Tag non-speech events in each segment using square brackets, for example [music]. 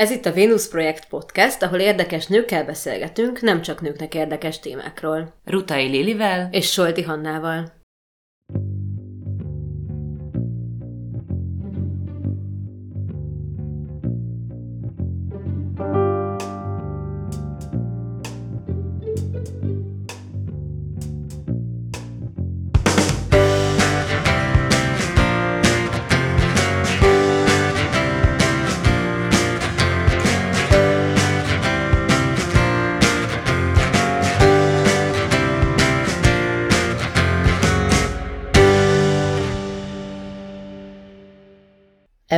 Ez itt a Venus Projekt Podcast, ahol érdekes nőkkel beszélgetünk, nem csak nőknek érdekes témákról. Rutai Lilivel és Solti Hannával.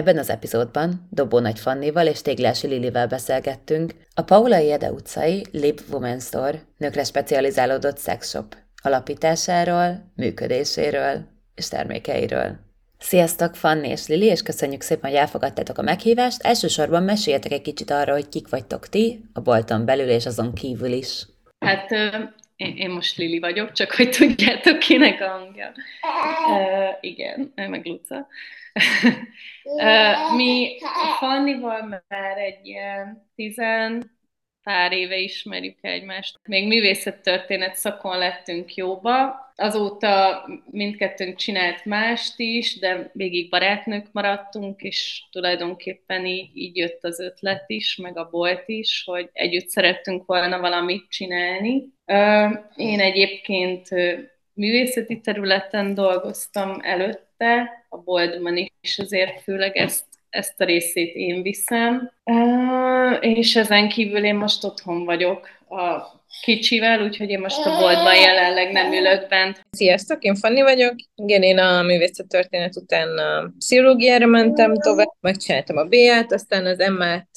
Ebben az epizódban Dobó Nagy Fannival és Téglási Lilivel beszélgettünk a Paulai Ede utcai Lib Women Store nőkre specializálódott szexshop alapításáról, működéséről és termékeiről. Sziasztok, Fanni és Lili, és köszönjük szépen, hogy elfogadtátok a meghívást. Elsősorban meséljetek egy kicsit arról, hogy kik vagytok ti, a bolton belül és azon kívül is. Hát én, én most Lili vagyok, csak hogy tudjátok, kinek a hangja. Uh, igen, meg Luca. Mi Fannival már egy ilyen tizen pár éve ismerjük egymást. Még művészettörténet szakon lettünk jóba. Azóta mindkettőnk csinált mást is, de végig barátnők maradtunk, és tulajdonképpen így, így jött az ötlet is, meg a bolt is, hogy együtt szerettünk volna valamit csinálni. Én egyébként művészeti területen dolgoztam előtte, a boltban is azért főleg ezt, ezt a részét én viszem. És ezen kívül én most otthon vagyok a kicsivel, úgyhogy én most a boltban jelenleg nem ülök bent. Sziasztok, én Fanni vagyok. Igen, én a művészettörténet után a pszichológiára mentem tovább, megcsináltam a B-ját, aztán az M-et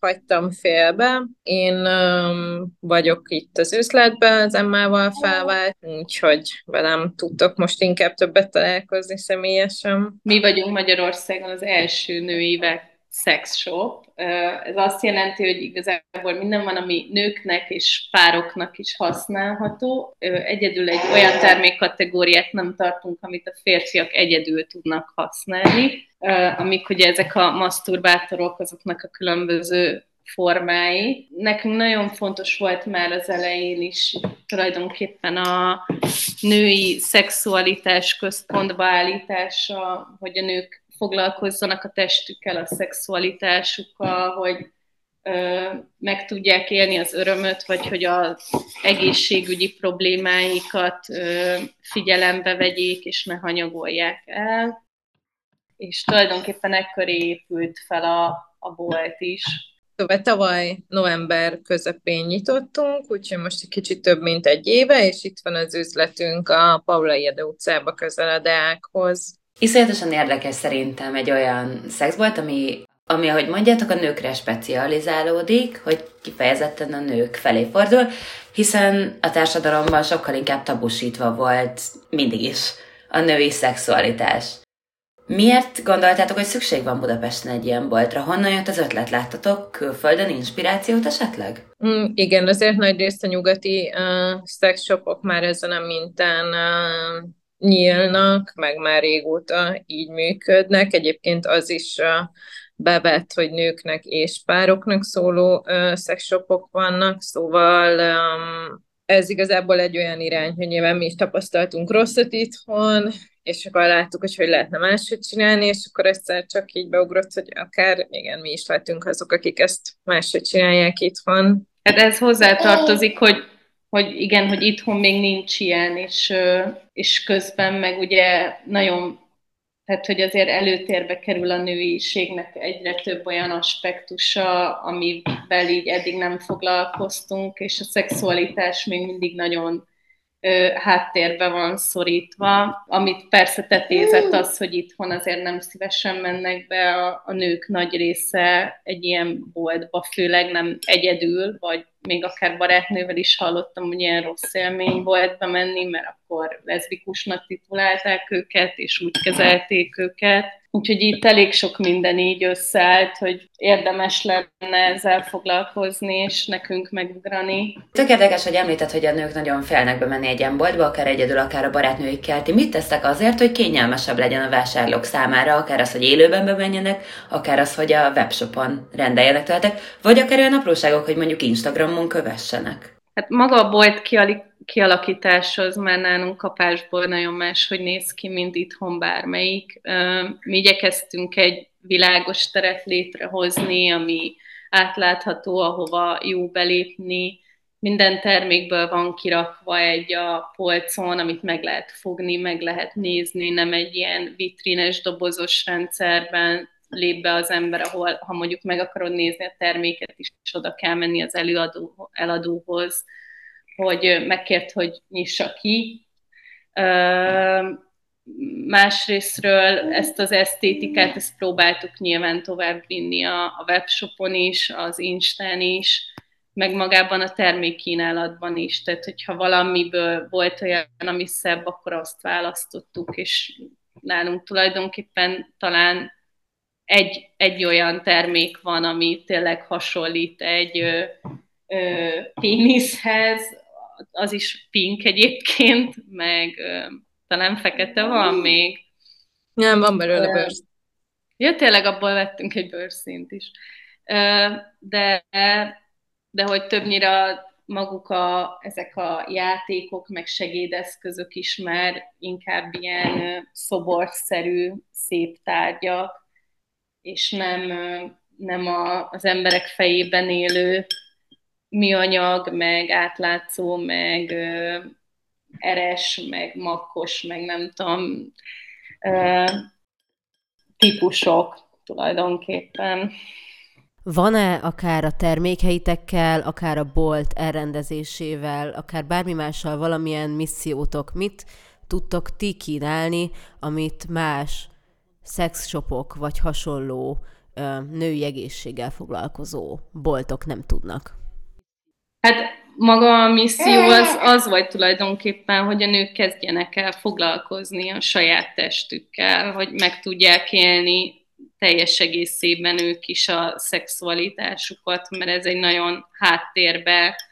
hagytam félbe. Én um, vagyok itt az üzletben, az Emmával felvált, úgyhogy velem tudtok most inkább többet találkozni személyesen. Mi vagyunk Magyarországon az első női sex shop. Ez azt jelenti, hogy igazából minden van, ami nőknek és pároknak is használható. Egyedül egy olyan termékkategóriát nem tartunk, amit a férfiak egyedül tudnak használni, amik ugye ezek a maszturbátorok, azoknak a különböző formái. Nekünk nagyon fontos volt már az elején is tulajdonképpen a női szexualitás központba állítása, hogy a nők foglalkozzanak a testükkel, a szexualitásukkal, hogy ö, meg tudják élni az örömöt, vagy hogy az egészségügyi problémáikat ö, figyelembe vegyék, és ne hanyagolják el. És tulajdonképpen ekkor épült fel a, a bolt is. Szóval tavaly november közepén nyitottunk, úgyhogy most egy kicsit több, mint egy éve, és itt van az üzletünk a Paula Jede utcába közel a Deákhoz. Iszonyatosan érdekes szerintem egy olyan szexbolt, ami, ami, ahogy mondjátok, a nőkre specializálódik, hogy kifejezetten a nők felé fordul, hiszen a társadalomban sokkal inkább tabusítva volt mindig is a női szexualitás. Miért gondoltátok, hogy szükség van Budapesten egy ilyen boltra? Honnan jött az ötlet? Láttatok külföldön inspirációt esetleg? Mm, igen, azért nagy részt a nyugati uh, szexshopok már ezen a mintán uh, nyílnak, meg már régóta így működnek. Egyébként az is bevett, hogy nőknek és pároknak szóló szexshopok vannak, szóval ez igazából egy olyan irány, hogy nyilván mi is tapasztaltunk rosszat itthon, és akkor láttuk, hogy hogy lehetne máshogy csinálni, és akkor egyszer csak így beugrott, hogy akár igen, mi is lehetünk azok, akik ezt máshogy csinálják itthon. Hát ez hozzátartozik, hogy, hogy igen, hogy itthon még nincs ilyen, és, és közben meg ugye nagyon, tehát hogy azért előtérbe kerül a nőiségnek egyre több olyan aspektusa, amivel így eddig nem foglalkoztunk, és a szexualitás még mindig nagyon háttérbe van szorítva, amit persze tetézett az, hogy itthon azért nem szívesen mennek be a, a nők nagy része egy ilyen boltba, főleg nem egyedül, vagy még akár barátnővel is hallottam, hogy ilyen rossz élmény volt bemenni, mert akkor leszbikusnak titulálták őket, és úgy kezelték őket. Úgyhogy itt elég sok minden így összeállt, hogy érdemes lenne ezzel foglalkozni, és nekünk megugrani. Tök érdekes, hogy említed, hogy a nők nagyon félnek bemenni egy ilyen boltba, akár egyedül, akár a barátnőikkel. Ti mit tesztek azért, hogy kényelmesebb legyen a vásárlók számára, akár az, hogy élőben bemenjenek, akár az, hogy a webshopon rendeljenek tőletek, vagy akár olyan apróságok, hogy mondjuk Instagramon kövessenek? Hát maga a bolt kialakítás az már nálunk kapásból nagyon más, hogy néz ki, mint itthon bármelyik. Mi igyekeztünk egy világos teret létrehozni, ami átlátható, ahova jó belépni. Minden termékből van kirakva egy a polcon, amit meg lehet fogni, meg lehet nézni, nem egy ilyen vitrines, dobozos rendszerben lép be az ember, ahol, ha mondjuk meg akarod nézni a terméket is, és oda kell menni az előadó, eladóhoz, hogy megkért, hogy nyissa ki. Másrésztről ezt az esztétikát, ezt próbáltuk nyilván tovább vinni a, a webshopon is, az Instán is, meg magában a termékkínálatban is. Tehát, hogyha valamiből volt olyan, ami szebb, akkor azt választottuk, és nálunk tulajdonképpen talán egy, egy olyan termék van, ami tényleg hasonlít egy ö, ö, péniszhez, az is pink egyébként, meg ö, talán fekete van még. Nem, van belőle bőrsz. Ja, tényleg abból vettünk egy bőrszint is. De, de hogy többnyire maguk a, ezek a játékok, meg segédeszközök is már inkább ilyen szoborszerű, szép tárgyak, és nem, nem a, az emberek fejében élő műanyag, meg átlátszó, meg ö, eres, meg makkos, meg nem tudom, ö, típusok tulajdonképpen. Van-e akár a termékheitekkel, akár a bolt elrendezésével, akár bármi mással valamilyen missziótok? Mit tudtok ti kínálni, amit más szexshopok vagy hasonló ö, női egészséggel foglalkozó boltok nem tudnak? Hát maga a misszió az, az vagy tulajdonképpen, hogy a nők kezdjenek el foglalkozni a saját testükkel, hogy meg tudják élni teljes egészében ők is a szexualitásukat, mert ez egy nagyon háttérbe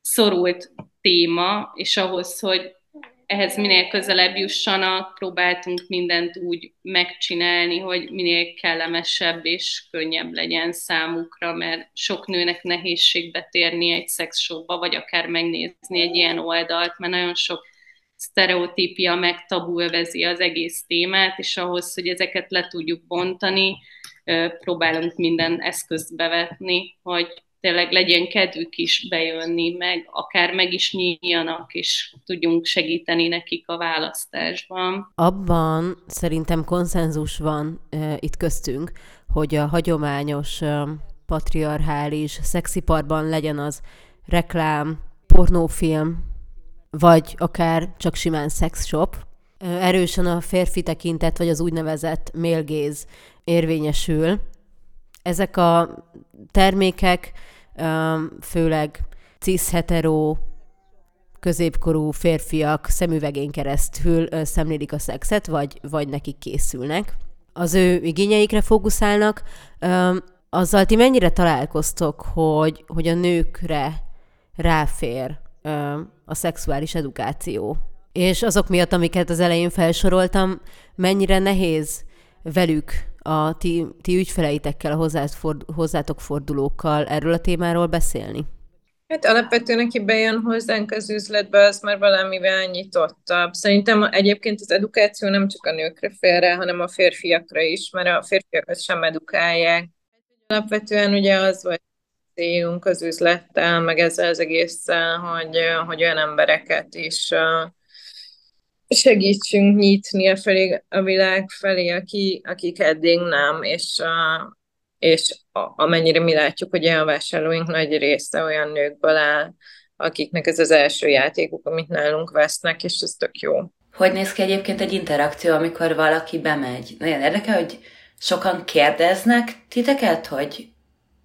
szorult téma, és ahhoz, hogy ehhez minél közelebb jussanak, próbáltunk mindent úgy megcsinálni, hogy minél kellemesebb és könnyebb legyen számukra, mert sok nőnek nehézség betérni egy szexshopba, vagy akár megnézni egy ilyen oldalt, mert nagyon sok sztereotípia meg tabulvezi az egész témát, és ahhoz, hogy ezeket le tudjuk bontani, próbálunk minden eszközt bevetni, hogy tényleg legyen kedvük is bejönni, meg akár meg is nyíljanak, és tudjunk segíteni nekik a választásban. Abban szerintem konszenzus van e, itt köztünk, hogy a hagyományos e, patriarchális szexiparban legyen az reklám, pornófilm, vagy akár csak simán shop. Erősen a férfi tekintet, vagy az úgynevezett mélgéz érvényesül. Ezek a termékek főleg cis-hetero középkorú férfiak szemüvegén keresztül szemlélik a szexet, vagy, vagy nekik készülnek. Az ő igényeikre fókuszálnak. Azzal ti mennyire találkoztok, hogy, hogy a nőkre ráfér a szexuális edukáció? És azok miatt, amiket az elején felsoroltam, mennyire nehéz velük a ti, ti ügyfeleitekkel, a hozzátok fordulókkal erről a témáról beszélni? Hát alapvetően, aki bejön hozzánk az üzletbe, az már valamivel nyitottabb. Szerintem egyébként az edukáció nem csak a nőkre félre, hanem a férfiakra is, mert a férfiakat sem edukálják. Alapvetően ugye az vagy célunk az üzlettel, meg ezzel az egésszel, hogy, hogy olyan embereket is segítsünk nyitni a, felé, a világ felé, aki, akik eddig nem, és, a, és a, amennyire mi látjuk, hogy a vásárlóink nagy része olyan nőkből áll, akiknek ez az első játékuk, amit nálunk vesznek, és ez tök jó. Hogy néz ki egyébként egy interakció, amikor valaki bemegy? Nagyon érdekel, hogy sokan kérdeznek titeket, hogy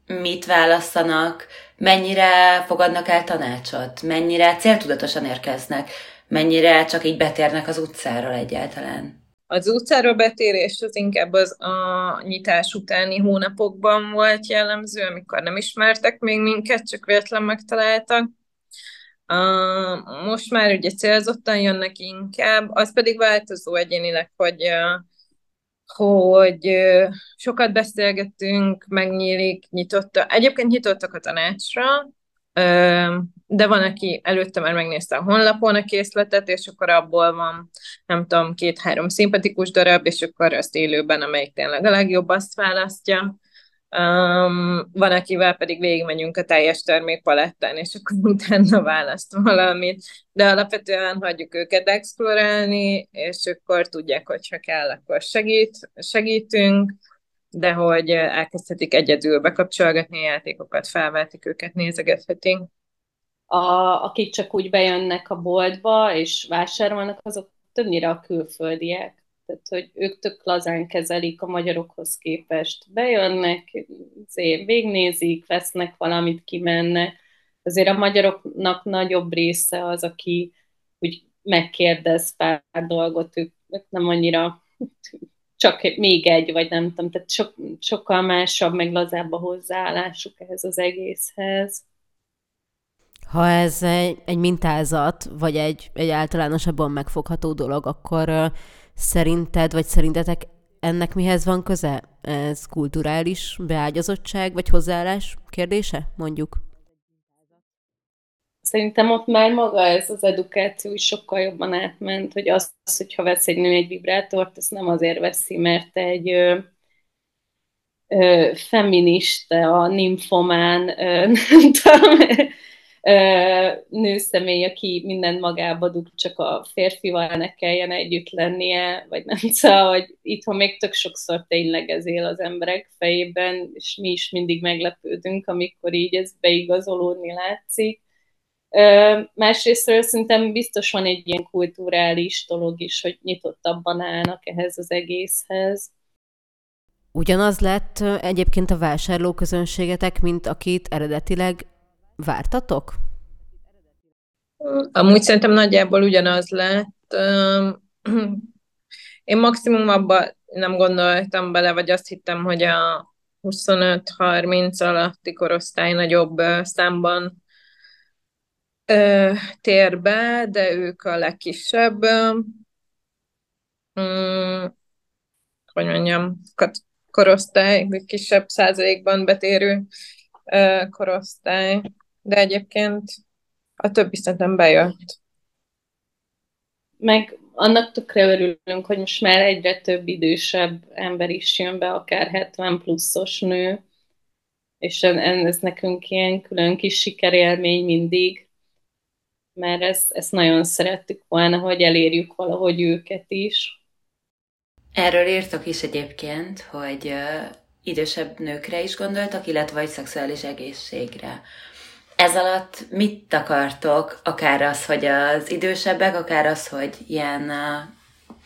mit választanak, mennyire fogadnak el tanácsot, mennyire céltudatosan érkeznek, mennyire csak így betérnek az utcáról egyáltalán. Az utcáról betérés az inkább az a nyitás utáni hónapokban volt jellemző, amikor nem ismertek még minket, csak véletlen megtaláltak. Uh, most már ugye célzottan jönnek inkább, az pedig változó egyénileg, hogy, uh, hogy uh, sokat beszélgettünk, megnyílik, nyitotta. Egyébként nyitottak a tanácsra, de van, aki előtte már megnézte a honlapon a készletet, és akkor abból van, nem tudom, két-három szimpatikus darab, és akkor azt élőben, amelyik tényleg a legjobb, azt választja. Um, van, akivel pedig végigmegyünk a teljes termékpalettán, és akkor [laughs] utána választ valamit, de alapvetően hagyjuk őket explorálni, és akkor tudják, hogy ha kell, akkor segít, segítünk, de hogy elkezdhetik egyedül bekapcsolgatni a játékokat, felvetik őket, nézegethetik. A, akik csak úgy bejönnek a boltba és vásárolnak, azok többnyire a külföldiek. Tehát, hogy ők tök lazán kezelik a magyarokhoz képest. Bejönnek, végnézik, vesznek valamit, kimennek. Azért a magyaroknak nagyobb része az, aki úgy megkérdez pár dolgot, ők nem annyira csak még egy, vagy nem tudom, tehát sok, sokkal másabb, meg lazább a hozzáállásuk ehhez az egészhez. Ha ez egy, egy mintázat, vagy egy, egy általánosabban megfogható dolog, akkor uh, szerinted, vagy szerintetek ennek mihez van köze? Ez kulturális beágyazottság, vagy hozzáállás kérdése, mondjuk? Szerintem ott már maga ez az edukáció is sokkal jobban átment, hogy az, hogyha vesz egy nő egy vibrátort, azt nem azért veszi, mert egy ö, ö, feminista, a nymphomán, ö, [laughs] nem tudom, nőszemély, aki mindent magába dug, csak a férfival ne kelljen együtt lennie, vagy nem [laughs] szóval, hogy itthon még tök sokszor tényleg ez él az emberek fejében, és mi is mindig meglepődünk, amikor így ez beigazolódni látszik Másrésztről szerintem biztos van egy ilyen kulturális dolog is, hogy nyitottabban állnak ehhez az egészhez. Ugyanaz lett egyébként a vásárlóközönségetek, mint akit eredetileg vártatok? Amúgy szerintem nagyjából ugyanaz lett. [clears throat] Én maximum abba nem gondoltam bele, vagy azt hittem, hogy a 25-30 alatti korosztály nagyobb számban ö, térbe, de ők a legkisebb, mm, hogy mondjam, korosztály, kisebb százalékban betérő ö, korosztály, de egyébként a többi szerintem bejött. Meg annak tökre örülünk, hogy most már egyre több idősebb ember is jön be, akár 70 pluszos nő, és ez nekünk ilyen külön kis sikerélmény mindig, mert ezt, ezt nagyon szerettük volna, hogy elérjük valahogy őket is. Erről írtak is egyébként, hogy idősebb nőkre is gondoltak, illetve vagy szexuális egészségre. Ez alatt mit akartok? Akár az, hogy az idősebbek, akár az, hogy ilyen,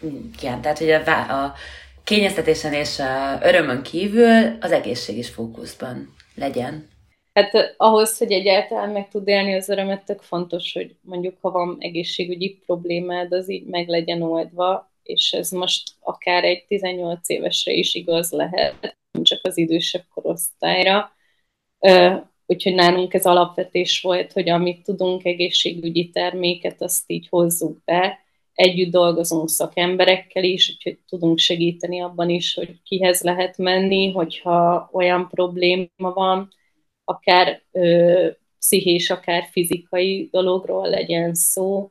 uh, ilyen tehát hogy a, a kényeztetésen és a örömön kívül az egészség is fókuszban legyen. Hát ahhoz, hogy egyáltalán meg tud élni az örömet, tök fontos, hogy mondjuk, ha van egészségügyi problémád, az így meg legyen oldva, és ez most akár egy 18 évesre is igaz lehet, nem csak az idősebb korosztályra. Úgyhogy nálunk ez alapvetés volt, hogy amit tudunk egészségügyi terméket, azt így hozzuk be. Együtt dolgozunk szakemberekkel is, úgyhogy tudunk segíteni abban is, hogy kihez lehet menni, hogyha olyan probléma van, akár ö, pszichés, akár fizikai dologról legyen szó.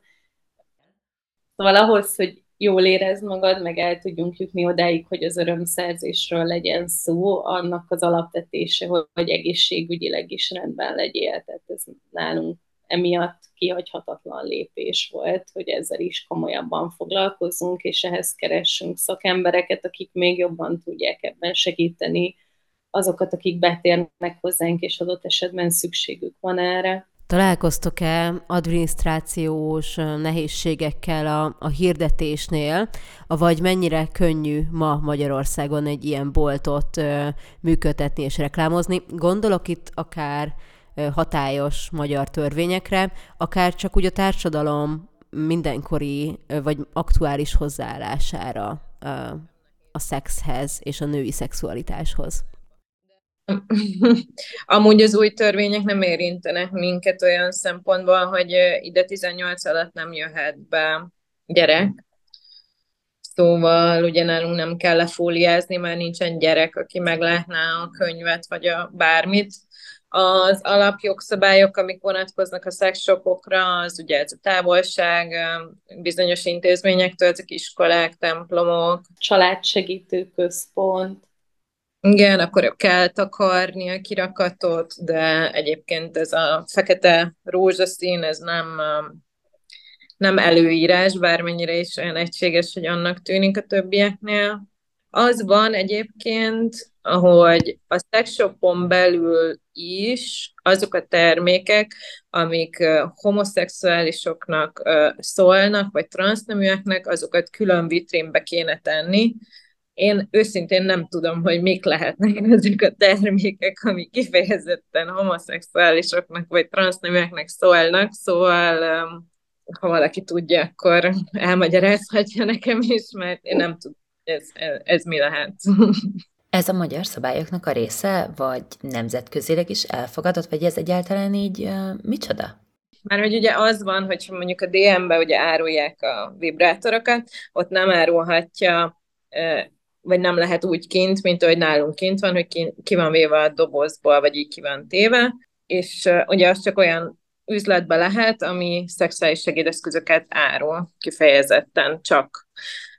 Szóval ahhoz, hogy jól érezd magad, meg el tudjunk jutni odáig, hogy az örömszerzésről legyen szó, annak az alapvetése, hogy egészségügyileg is rendben legyél. Tehát ez nálunk emiatt kihagyhatatlan lépés volt, hogy ezzel is komolyabban foglalkozunk, és ehhez keressünk szakembereket, akik még jobban tudják ebben segíteni azokat, akik betérnek hozzánk, és adott esetben szükségük van erre. Találkoztok-e adminisztrációs nehézségekkel a, a hirdetésnél, vagy mennyire könnyű ma Magyarországon egy ilyen boltot ö, működtetni és reklámozni? Gondolok itt akár ö, hatályos magyar törvényekre, akár csak úgy a társadalom mindenkori ö, vagy aktuális hozzáállására ö, a szexhez és a női szexualitáshoz. [laughs] Amúgy az új törvények nem érintenek minket olyan szempontból, hogy ide 18 alatt nem jöhet be gyerek. Szóval ugye nálunk nem kell lefóliázni, mert nincsen gyerek, aki meglátná a könyvet, vagy a bármit. Az alapjogszabályok, amik vonatkoznak a szexshopokra, az ugye ez a távolság, bizonyos intézményektől, ezek iskolák, templomok. Családsegítő központ, igen, akkor kell takarni a kirakatot, de egyébként ez a fekete rózsaszín, ez nem, um, nem előírás, bármennyire is olyan egységes, hogy annak tűnik a többieknél. Az van egyébként, hogy a sexshopon belül is azok a termékek, amik uh, homoszexuálisoknak uh, szólnak, vagy transzneműeknek, azokat külön vitrínbe kéne tenni, én őszintén nem tudom, hogy mik lehetnek [laughs] ezek a termékek, amik kifejezetten homoszexuálisoknak vagy transzneműeknek szólnak, szóval ha valaki tudja, akkor elmagyarázhatja nekem is, mert én nem tudom, ez, ez, ez mi lehet. [laughs] Ez a magyar szabályoknak a része, vagy nemzetközileg is elfogadott, vagy ez egyáltalán így uh, micsoda? Már hogy ugye az van, hogy mondjuk a DM-be ugye árulják a vibrátorokat, ott nem árulhatja vagy nem lehet úgy kint, mint ahogy nálunk kint van, hogy ki, ki van véve a dobozból, vagy így ki van téve, és uh, ugye az csak olyan üzletbe lehet, ami szexuális segédeszközöket árul kifejezetten, csak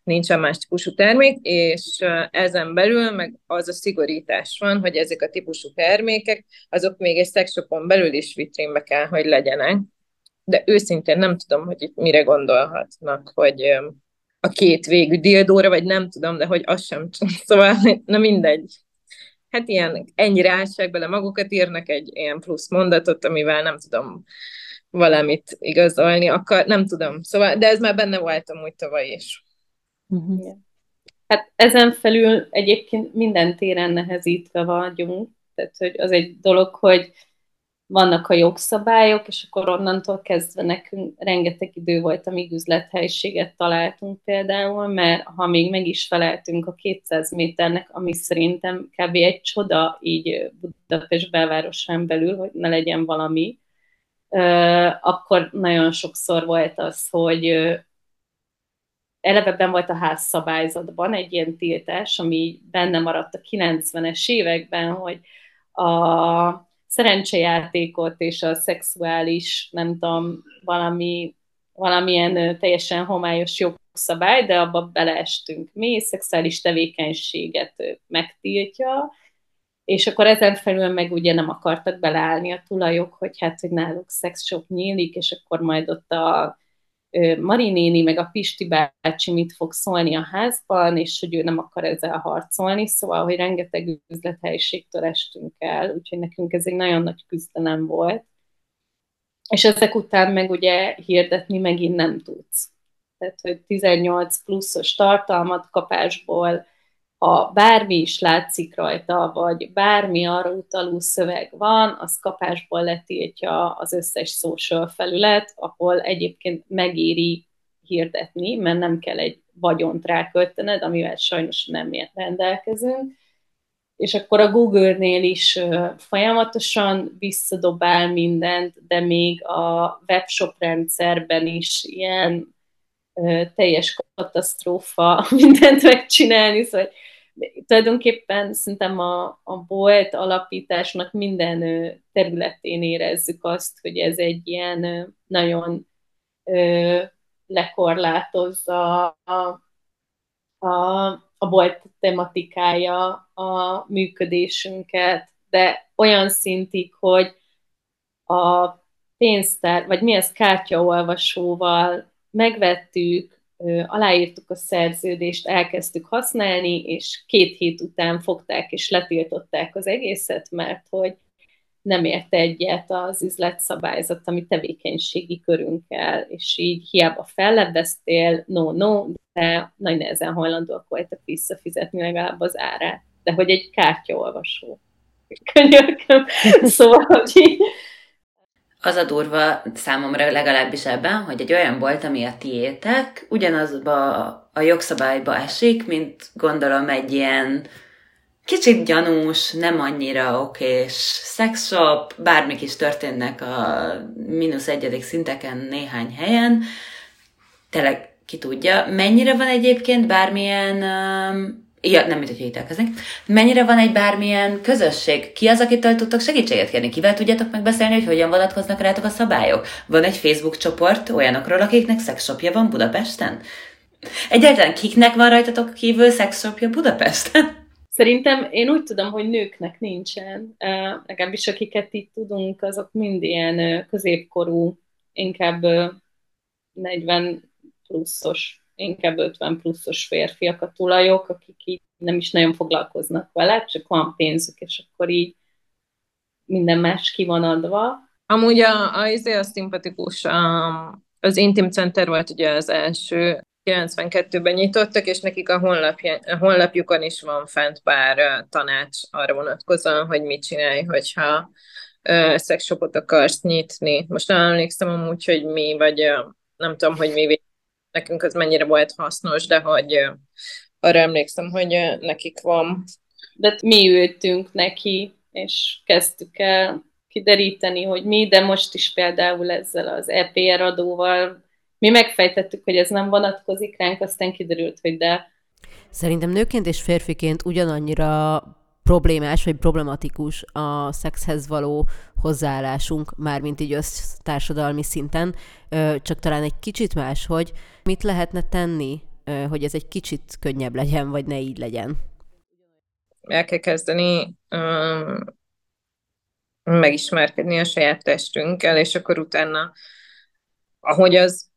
nincsen más típusú termék, és ezen belül meg az a szigorítás van, hogy ezek a típusú termékek, azok még egy szexshopon belül is vitrínbe kell, hogy legyenek. De őszintén nem tudom, hogy itt mire gondolhatnak, hogy a két végű dildóra, vagy nem tudom, de hogy az sem. [laughs] Szóval, na mindegy. Hát ilyen, ennyire ássák bele magukat, írnak egy ilyen plusz mondatot, amivel nem tudom valamit igazolni, akkor nem tudom. Szóval, de ez már benne voltam úgy tavaly is. Uh-huh. Hát ezen felül egyébként minden téren nehezítve vagyunk. Tehát, hogy az egy dolog, hogy vannak a jogszabályok, és akkor onnantól kezdve nekünk rengeteg idő volt, amíg üzlethelyiséget találtunk például, mert ha még meg is feleltünk a 200 méternek, ami szerintem kb. egy csoda így Budapest belvárosán belül, hogy ne legyen valami, akkor nagyon sokszor volt az, hogy eleve ben volt a házszabályzatban egy ilyen tiltás, ami benne maradt a 90-es években, hogy a szerencsejátékot és a szexuális, nem tudom, valami, valamilyen teljesen homályos jogszabály, de abba beleestünk. Mi, szexuális tevékenységet megtiltja, és akkor ezen felül meg ugye nem akartak beleállni a tulajok, hogy hát, hogy náluk szexshop nyílik, és akkor majd ott a Marinéni meg a Pisti bácsi mit fog szólni a házban, és hogy ő nem akar ezzel harcolni, szóval, hogy rengeteg üzlethelyiségtől estünk el, úgyhogy nekünk ez egy nagyon nagy küzdelem volt. És ezek után meg ugye hirdetni megint nem tudsz. Tehát, hogy 18 pluszos tartalmat kapásból ha bármi is látszik rajta, vagy bármi arra utaló szöveg van, az kapásból letiltja az összes social felület, ahol egyébként megéri hirdetni, mert nem kell egy vagyont ráköltened, amivel sajnos nem rendelkezünk. És akkor a Google-nél is folyamatosan visszadobál mindent, de még a webshop rendszerben is ilyen teljes katasztrófa [laughs] mindent megcsinálni, szóval tulajdonképpen szerintem a, a bolt alapításnak minden területén érezzük azt, hogy ez egy ilyen nagyon ö, lekorlátozza a, a, a bolt tematikája a működésünket, de olyan szintig, hogy a pénztár, vagy mi ez kártyaolvasóval megvettük, aláírtuk a szerződést, elkezdtük használni, és két hét után fogták és letiltották az egészet, mert hogy nem ért egyet az üzletszabályzat, ami tevékenységi körünkkel, és így hiába fellebbeztél, no, no, de nagy nehezen hajlandóak voltak visszafizetni legalább az árát. De hogy egy kártyaolvasó. Könyörgöm. [laughs] Szóval, hogy az a durva számomra legalábbis ebben, hogy egy olyan bolt, ami a tiétek, ugyanazba a jogszabályba esik, mint gondolom egy ilyen kicsit gyanús, nem annyira okés szexshop, bármik is történnek a mínusz egyedik szinteken néhány helyen, tényleg ki tudja. Mennyire van egyébként bármilyen um, Ja, nem, mint hogy ítélkeznék. Mennyire van egy bármilyen közösség? Ki az, akitől tudtok segítséget kérni? Kivel tudjátok megbeszélni, hogy hogyan vonatkoznak rátok a szabályok? Van egy Facebook csoport olyanokról, akiknek szexshopja van Budapesten? Egyáltalán kiknek van rajtatok kívül szexshopja Budapesten? Szerintem én úgy tudom, hogy nőknek nincsen. Legalábbis akiket itt tudunk, azok mind ilyen középkorú, inkább uh, 40 pluszos inkább 50 pluszos férfiak a tulajok, akik így nem is nagyon foglalkoznak vele, csak van pénzük, és akkor így minden más ki van adva. Amúgy a, a, izé a szimpatikus, a, az Intim Center volt ugye az első, 92-ben nyitottak, és nekik a, honlapja, a honlapjukon is van fent pár tanács arra vonatkozóan, hogy mit csinálj, hogyha uh, szexshopot akarsz nyitni. Most nem emlékszem amúgy, hogy mi, vagy uh, nem tudom, hogy mi nekünk az mennyire volt hasznos, de hogy arra emlékszem, hogy nekik van. De mi ültünk neki, és kezdtük el kideríteni, hogy mi, de most is például ezzel az EPR adóval mi megfejtettük, hogy ez nem vonatkozik ránk, aztán kiderült, hogy de. Szerintem nőként és férfiként ugyanannyira problémás vagy problematikus a szexhez való hozzáállásunk, mármint így össztársadalmi szinten, csak talán egy kicsit más, hogy mit lehetne tenni, hogy ez egy kicsit könnyebb legyen, vagy ne így legyen? El kell kezdeni um, megismerkedni a saját testünkkel, és akkor utána, ahogy az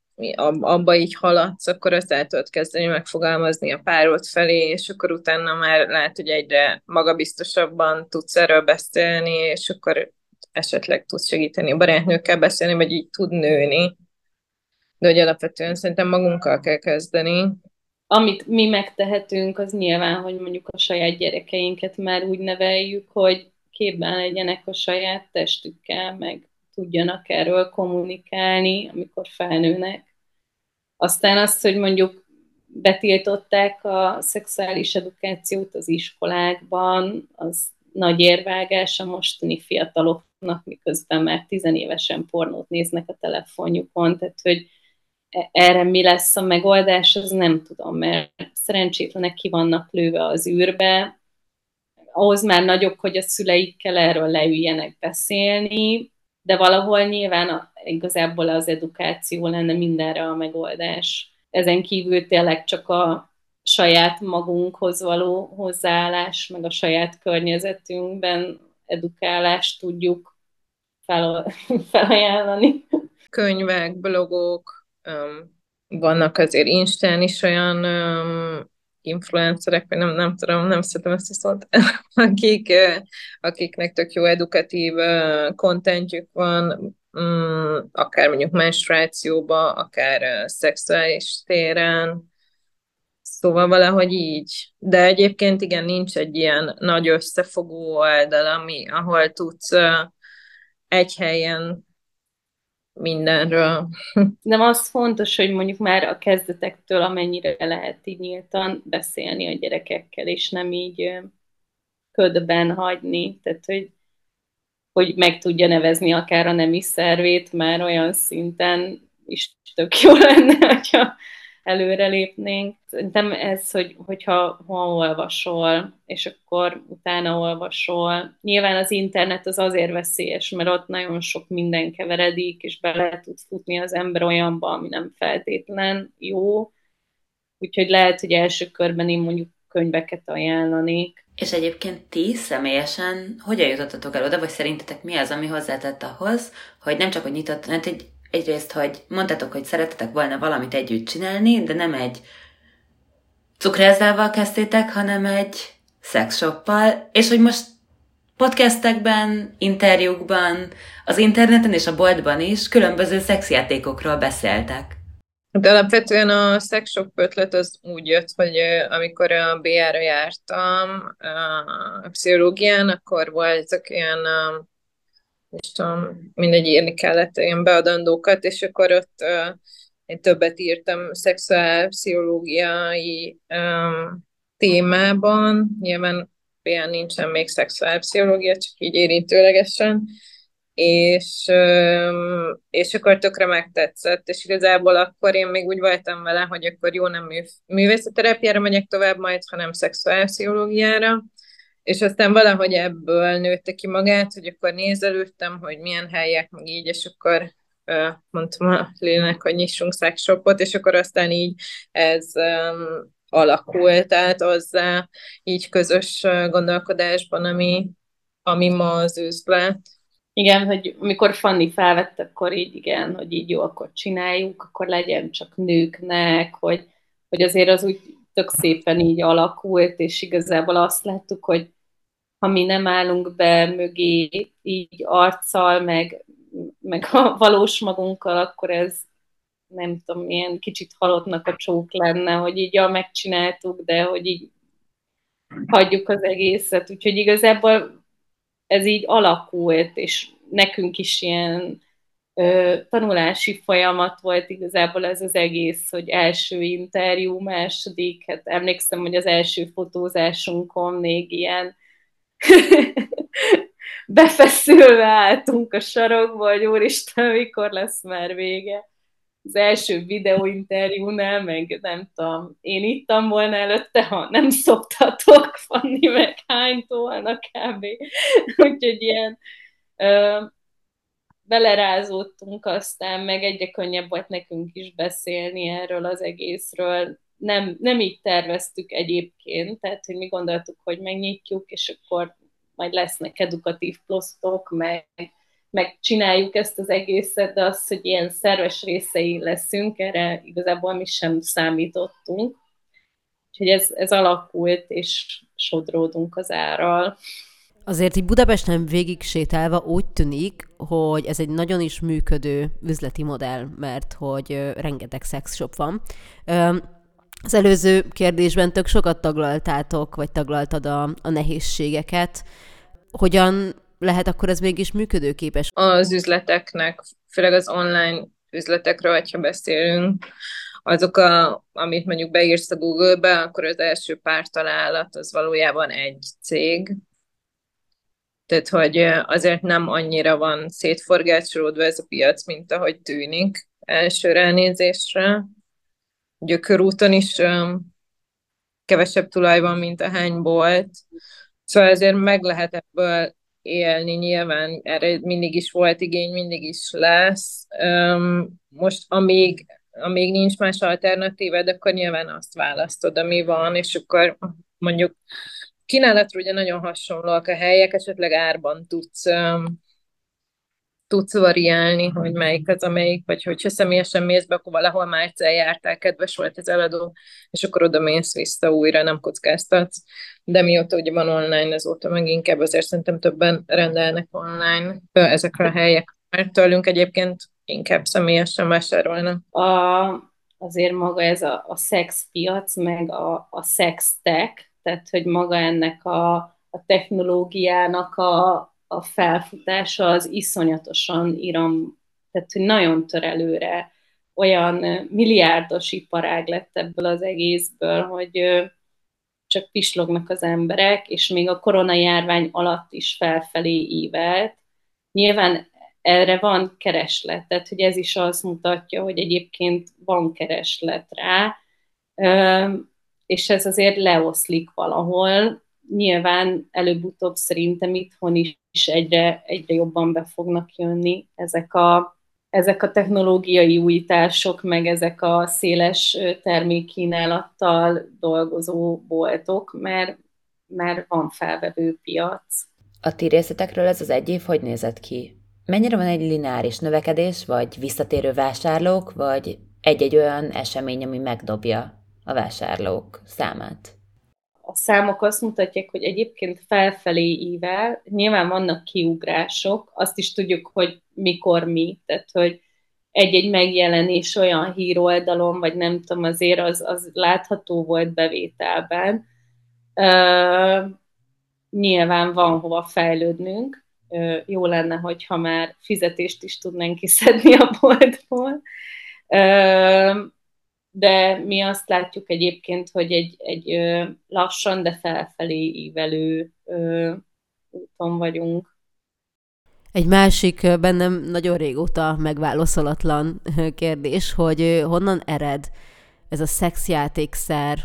abba így haladsz, akkor azt el tudod kezdeni megfogalmazni a párod felé, és akkor utána már lehet, hogy egyre magabiztosabban tudsz erről beszélni, és akkor esetleg tudsz segíteni a barátnőkkel beszélni, vagy így tud nőni. De hogy alapvetően szerintem magunkkal kell kezdeni. Amit mi megtehetünk, az nyilván, hogy mondjuk a saját gyerekeinket már úgy neveljük, hogy képben legyenek a saját testükkel, meg tudjanak erről kommunikálni, amikor felnőnek. Aztán azt, hogy mondjuk betiltották a szexuális edukációt az iskolákban, az nagy érvágás a mostani fiataloknak, miközben már tizenévesen pornót néznek a telefonjukon, tehát hogy e- erre mi lesz a megoldás, az nem tudom, mert szerencsétlenek ki vannak lőve az űrbe, ahhoz már nagyobb, hogy a szüleikkel erről leüljenek beszélni, de valahol nyilván igazából az edukáció lenne mindenre a megoldás. Ezen kívül tényleg csak a saját magunkhoz való hozzáállás, meg a saját környezetünkben edukálást tudjuk fel, [laughs] felajánlani. Könyvek, blogok, um, vannak azért Instán is olyan um, influencerek, vagy nem, nem tudom, nem szeretem ezt a szót, [laughs] akik, akiknek tök jó edukatív kontentjük van, mm, akár mondjuk menstruációba, akár szexuális téren, Szóval valahogy így. De egyébként igen, nincs egy ilyen nagy összefogó oldal, ami, ahol tudsz egy helyen mindenről. Nem az fontos, hogy mondjuk már a kezdetektől amennyire lehet így nyíltan beszélni a gyerekekkel, és nem így ködben hagyni, tehát hogy, hogy meg tudja nevezni akár a nemi szervét, már olyan szinten is tök jó lenne, hogyha előrelépnénk. Szerintem ez, hogy, hogyha ha olvasol, és akkor utána olvasol. Nyilván az internet az azért veszélyes, mert ott nagyon sok minden keveredik, és bele tud futni az ember olyanba, ami nem feltétlen jó. Úgyhogy lehet, hogy első körben én mondjuk könyveket ajánlanék. És egyébként ti személyesen hogyan jutottatok el oda, vagy szerintetek mi az, ami hozzátett ahhoz, hogy nem csak, hogy nyitott, mert egy egyrészt, hogy mondtátok, hogy szeretetek volna valamit együtt csinálni, de nem egy cukrászával kezdtétek, hanem egy szexshoppal, és hogy most podcastekben, interjúkban, az interneten és a boltban is különböző szexjátékokról beszéltek. De alapvetően a sex shop ötlet az úgy jött, hogy amikor a BR-ra jártam a pszichológián, akkor voltak ilyen, és tudom, mindegy írni kellett ilyen beadandókat, és akkor ott én többet írtam szexuálpszichológiai um, témában, nyilván például nincsen még szexuálpszichológia, csak így érintőlegesen, és, és akkor tökre megtetszett, és igazából akkor én még úgy voltam vele, hogy akkor jó, nem mű, művészeterápiára megyek tovább majd, hanem szexuálpszichológiára, és aztán valahogy ebből nőtte ki magát, hogy akkor nézelődtem, hogy milyen helyek, meg így, és akkor mondtam a Lének, hogy nyissunk szexshopot, és akkor aztán így ez um, alakult, tehát hozzá így közös gondolkodásban, ami, ami ma az üzlet. Igen, hogy amikor Fanni felvett, akkor így igen, hogy így jó, akkor csináljuk, akkor legyen csak nőknek, hogy, hogy azért az úgy tök szépen így alakult, és igazából azt láttuk, hogy ha mi nem állunk be mögé így arccal, meg, meg a valós magunkkal, akkor ez nem tudom, milyen kicsit halottnak a csók lenne, hogy így ja, megcsináltuk, de hogy így hagyjuk az egészet. Úgyhogy igazából ez így alakult, és nekünk is ilyen ö, tanulási folyamat volt igazából ez az egész, hogy első interjú, második, hát emlékszem, hogy az első fotózásunkon még ilyen [laughs] befeszülve álltunk a sarokba, hogy úristen, mikor lesz már vége. Az első videóinterjúnál, meg nem tudom, én ittam volna előtte, ha nem szoktatok, Fanni meg hány tolna kb. [laughs] Úgyhogy ilyen ö, belerázódtunk aztán, meg egyre könnyebb volt nekünk is beszélni erről az egészről. Nem, nem így terveztük egyébként, tehát hogy mi gondoltuk, hogy megnyitjuk, és akkor majd lesznek edukatív plosztok, meg, meg csináljuk ezt az egészet, de az, hogy ilyen szerves részei leszünk, erre igazából mi sem számítottunk. Úgyhogy ez, ez alakult, és sodródunk az árral. Azért így Budapesten végig sétálva úgy tűnik, hogy ez egy nagyon is működő üzleti modell, mert hogy rengeteg szexshop van. Az előző kérdésben tök sokat taglaltátok, vagy taglaltad a, a nehézségeket. Hogyan lehet akkor ez mégis működőképes? Az üzleteknek, főleg az online üzletekről, ha beszélünk, azok, a, amit mondjuk beírsz a Google-be, akkor az első pár találat az valójában egy cég. Tehát, hogy azért nem annyira van szétforgácsolódva ez a piac, mint ahogy tűnik első ránézésre. Ugye a is kevesebb tulaj van, mint a hány bolt. Szóval ezért meg lehet ebből élni, nyilván erre mindig is volt igény, mindig is lesz. Most amíg, amíg nincs más alternatíved, akkor nyilván azt választod, ami van, és akkor mondjuk kínálatra ugye nagyon hasonlóak a helyek, esetleg árban tudsz tudsz variálni, hogy melyik az, amelyik, vagy hogyha személyesen mész be, akkor valahol már egyszer jártál, kedves volt az eladó, és akkor oda mész vissza újra, nem kockáztatsz. De mióta ugye van online, azóta meg inkább azért szerintem többen rendelnek online ezekre a helyek, mert tőlünk egyébként inkább személyesen vásárolnak. A, azért maga ez a, a szexpiac, meg a, a sex tech, tehát hogy maga ennek a, a technológiának a, a felfutása az iszonyatosan iram, tehát hogy nagyon tör előre, olyan milliárdos iparág lett ebből az egészből, hogy csak pislognak az emberek, és még a koronajárvány alatt is felfelé ívelt. Nyilván erre van kereslet, tehát hogy ez is azt mutatja, hogy egyébként van kereslet rá, és ez azért leoszlik valahol. Nyilván előbb-utóbb szerintem itthon is egyre, egyre jobban be fognak jönni ezek a, ezek a technológiai újítások, meg ezek a széles termékkínálattal dolgozó boltok, mert, mert van felvevő piac. A ti részletekről ez az egy év hogy nézett ki? Mennyire van egy lineáris növekedés, vagy visszatérő vásárlók, vagy egy-egy olyan esemény, ami megdobja a vásárlók számát? A számok azt mutatják, hogy egyébként felfelé ível, nyilván vannak kiugrások, azt is tudjuk, hogy mikor mi, tehát hogy egy-egy megjelenés olyan híroldalon, vagy nem tudom, azért az, az látható volt bevételben. Uh, nyilván van hova fejlődnünk. Uh, jó lenne, hogyha már fizetést is tudnánk kiszedni a boltból. Uh, de mi azt látjuk egyébként, hogy egy, egy lassan, de felfelé ívelő úton vagyunk. Egy másik bennem nagyon régóta megválaszolatlan kérdés, hogy honnan ered ez a szexjátékszer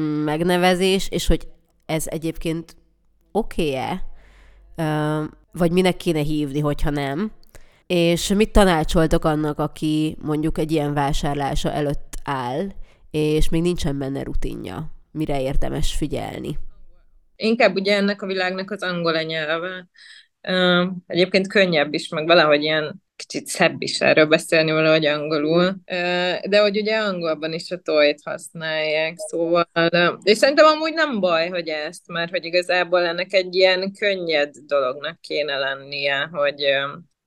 mm, megnevezés, és hogy ez egyébként oké-e, vagy minek kéne hívni, hogyha nem. És mit tanácsoltok annak, aki mondjuk egy ilyen vásárlása előtt áll, és még nincsen benne rutinja? Mire érdemes figyelni? Inkább ugye ennek a világnak az angol nyelve. Egyébként könnyebb is, meg valahogy ilyen kicsit szebb is erről beszélni valahogy angolul, de hogy ugye angolban is a toyt használják, szóval, és szerintem amúgy nem baj, hogy ezt, mert hogy igazából ennek egy ilyen könnyed dolognak kéne lennie, hogy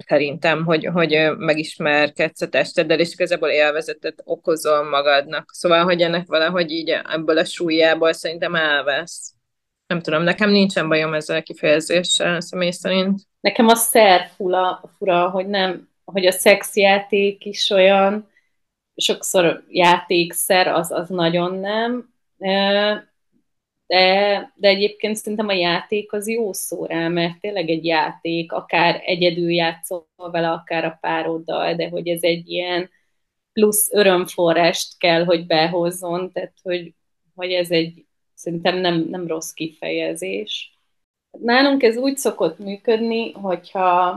szerintem, hogy, hogy megismerkedsz a testeddel, és igazából élvezetet okozol magadnak. Szóval, hogy ennek valahogy így ebből a súlyából szerintem elvesz. Nem tudom, nekem nincsen bajom ezzel a kifejezéssel személy szerint. Nekem a szer fura, fura hogy nem, hogy a szexjáték is olyan, sokszor játékszer, az, az nagyon nem de, de egyébként szerintem a játék az jó szó rá, mert tényleg egy játék, akár egyedül játszol vele, akár a pároddal, de hogy ez egy ilyen plusz örömforrást kell, hogy behozzon, tehát hogy, hogy ez egy szerintem nem, nem rossz kifejezés. Nálunk ez úgy szokott működni, hogyha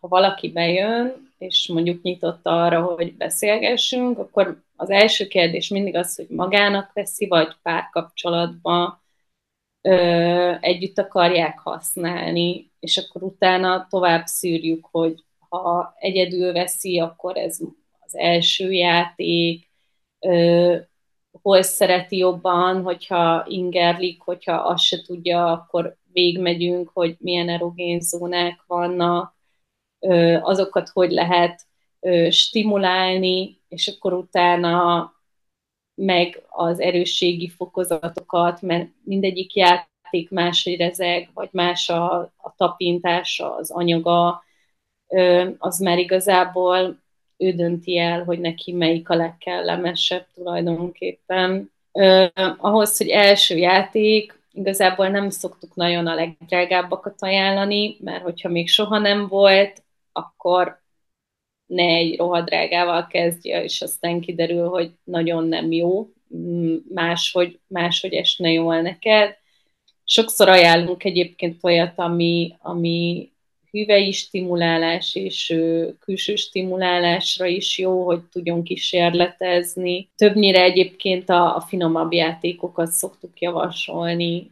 ha valaki bejön, és mondjuk nyitott arra, hogy beszélgessünk, akkor az első kérdés mindig az, hogy magának veszi, vagy párkapcsolatban, ö, együtt akarják használni, és akkor utána tovább szűrjük, hogy ha egyedül veszi, akkor ez az első játék, ö, hol szereti jobban, hogyha ingerlik, hogyha azt se tudja, akkor végmegyünk, hogy milyen erogén zónák vannak, ö, azokat hogy lehet ö, stimulálni, és akkor utána meg az erősségi fokozatokat, mert mindegyik játék máshogy rezeg, vagy más a, a tapintása, az anyaga, az már igazából ő dönti el, hogy neki melyik a legkellemesebb tulajdonképpen. Ahhoz, hogy első játék, igazából nem szoktuk nagyon a legdrágábbakat ajánlani, mert hogyha még soha nem volt, akkor ne egy rohadrágával kezdje, és aztán kiderül, hogy nagyon nem jó, máshogy, máshogy esne jól neked. Sokszor ajánlunk egyébként olyat, ami, ami hüvei stimulálás és külső stimulálásra is jó, hogy tudjon kísérletezni. Többnyire egyébként a, a finomabb játékokat szoktuk javasolni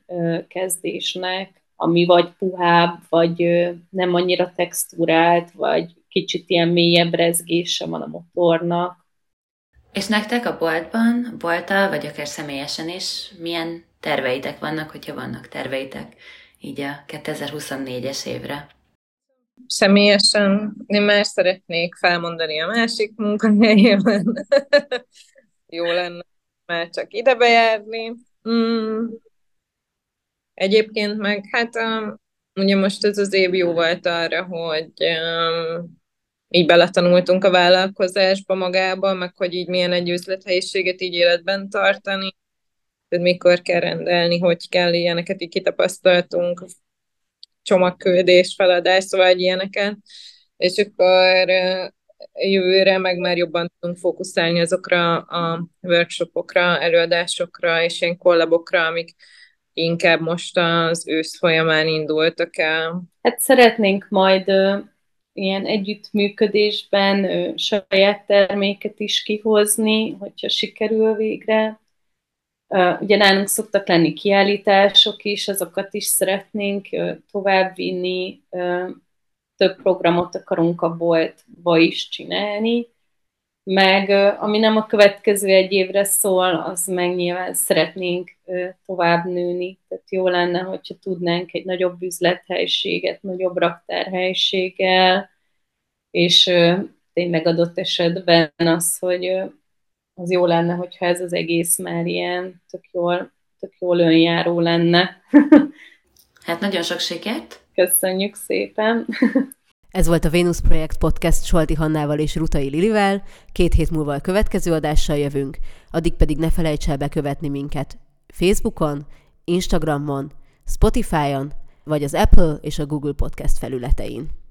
kezdésnek, ami vagy puhább, vagy nem annyira textúrált, vagy kicsit ilyen mélyebb rezgése van a motornak. És nektek a boltban, bolttal, vagy akár személyesen is milyen terveitek vannak, hogyha vannak terveitek így a 2024-es évre? Személyesen én már szeretnék felmondani a másik munkahelyében. [laughs] Jó lenne már csak ide bejárni. Mm. Egyébként meg hát um, ugye most ez az év jó volt arra, hogy um, így beletanultunk a vállalkozásba magába, meg hogy így milyen egy üzlethelyiséget így életben tartani, tehát mikor kell rendelni, hogy kell ilyeneket így kitapasztaltunk, csomagküldés, feladás, szóval egy ilyeneket, és akkor jövőre meg már jobban tudunk fókuszálni azokra a workshopokra, előadásokra és ilyen kollabokra, amik inkább most az ősz folyamán indultak el. Hát szeretnénk majd ilyen együttműködésben ö, saját terméket is kihozni, hogyha sikerül végre. Uh, ugye nálunk szoktak lenni kiállítások is, azokat is szeretnénk uh, továbbvinni, uh, több programot akarunk a boltba is csinálni, meg ami nem a következő egy évre szól, az meg nyilván szeretnénk tovább nőni. Tehát jó lenne, hogyha tudnánk egy nagyobb üzlethelyiséget, nagyobb raktárhelyiséggel, és tényleg adott esetben az, hogy az jó lenne, hogyha ez az egész már ilyen tök jól, tök jól önjáró lenne. [laughs] hát nagyon sok sikert! Köszönjük szépen! [laughs] Ez volt a Venus Projekt Podcast Solti Hannával és Rutai Lilivel. Két hét múlva a következő adással jövünk, addig pedig ne felejts el bekövetni minket Facebookon, Instagramon, Spotify-on, vagy az Apple és a Google Podcast felületein.